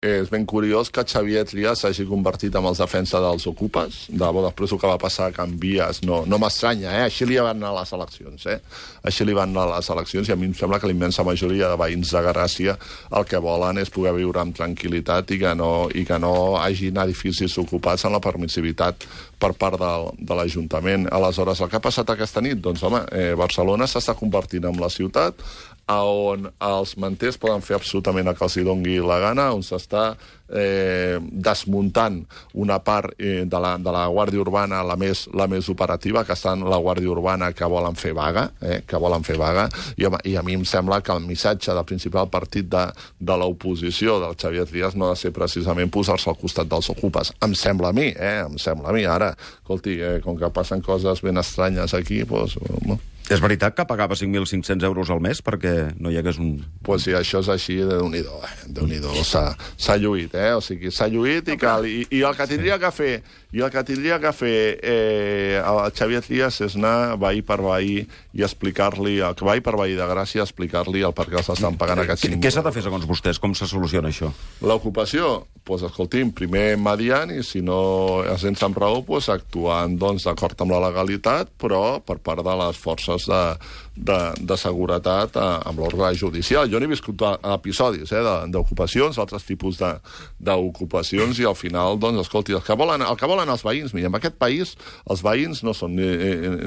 és ben curiós que Xavier Trias s'hagi convertit en els defensa dels ocupes. De bo, després el que va passar a Can Vies no, no m'estranya, eh? Així li van anar a les eleccions, eh? Així li van anar a les eleccions i a mi em sembla que la immensa majoria de veïns de Garràcia el que volen és poder viure amb tranquil·litat i que no, i que no hagin edificis ocupats en la permissivitat per part del, de l'Ajuntament. Aleshores, el que ha passat aquesta nit? Doncs, home, eh, Barcelona s'està convertint en la ciutat on els manters poden fer absolutament el que els dongui la gana, on s'està eh, desmuntant una part eh, de, la, de la Guàrdia Urbana, la més, la més operativa, que està en la Guàrdia Urbana que volen fer vaga, eh, que volen fer vaga, i, i a mi em sembla que el missatge del principal partit de, de l'oposició, del Xavier Trias, no ha de ser precisament posar-se al costat dels ocupes. Em sembla a mi, eh, em sembla a mi. Ara, escolti, eh, com que passen coses ben estranyes aquí, doncs... Bueno, és veritat que pagava 5.500 euros al mes perquè no hi hagués un... Pues si això és així, de nhi do eh? déu nhi s'ha lluït, eh? O sigui, s'ha lluït i, cal, i, i el que tindria que fer i el que tindria que fer eh, el Xavier Trias és anar veí per veí i explicar-li, que veí per veí de Gràcia, explicar-li el per què s'estan pagant aquests 5.000 Què s'ha de fer, segons vostès? Com se soluciona això? L'ocupació? Doncs, pues, escolti'm, primer mediant i si no es sents amb raó, pues, actuant doncs, d'acord amb la legalitat, però per part de les forces de, de, de seguretat eh, amb l'ordre judicial. Jo n'he viscut episodis eh, d'ocupacions, altres tipus d'ocupacions, i al final, doncs, escolti, el que volen, el que volen els veïns, mira, en aquest país els veïns no són ni,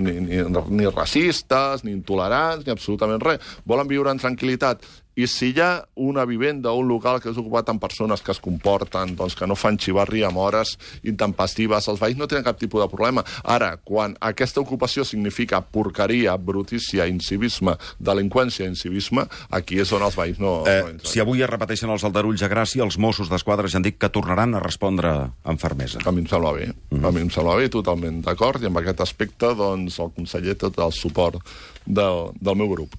ni, ni, ni racistes, ni intolerants, ni absolutament res. Volen viure en tranquil·litat i si hi ha una vivenda o un local que és ocupat amb persones que es comporten, doncs que no fan xivarri amb hores intempestives, els veïns no tenen cap tipus de problema. Ara, quan aquesta ocupació significa porqueria, brutícia, incivisme, delinqüència, incivisme, aquí és on els veïns no... Eh, no si avui es repeteixen els aldarulls a Gràcia, els Mossos d'Esquadra ja han dit que tornaran a respondre amb fermesa. A mi em sembla bé. Mm -hmm. A mi em sembla bé, totalment d'acord, i amb aquest aspecte, doncs, el conseller tot el suport del, del meu grup.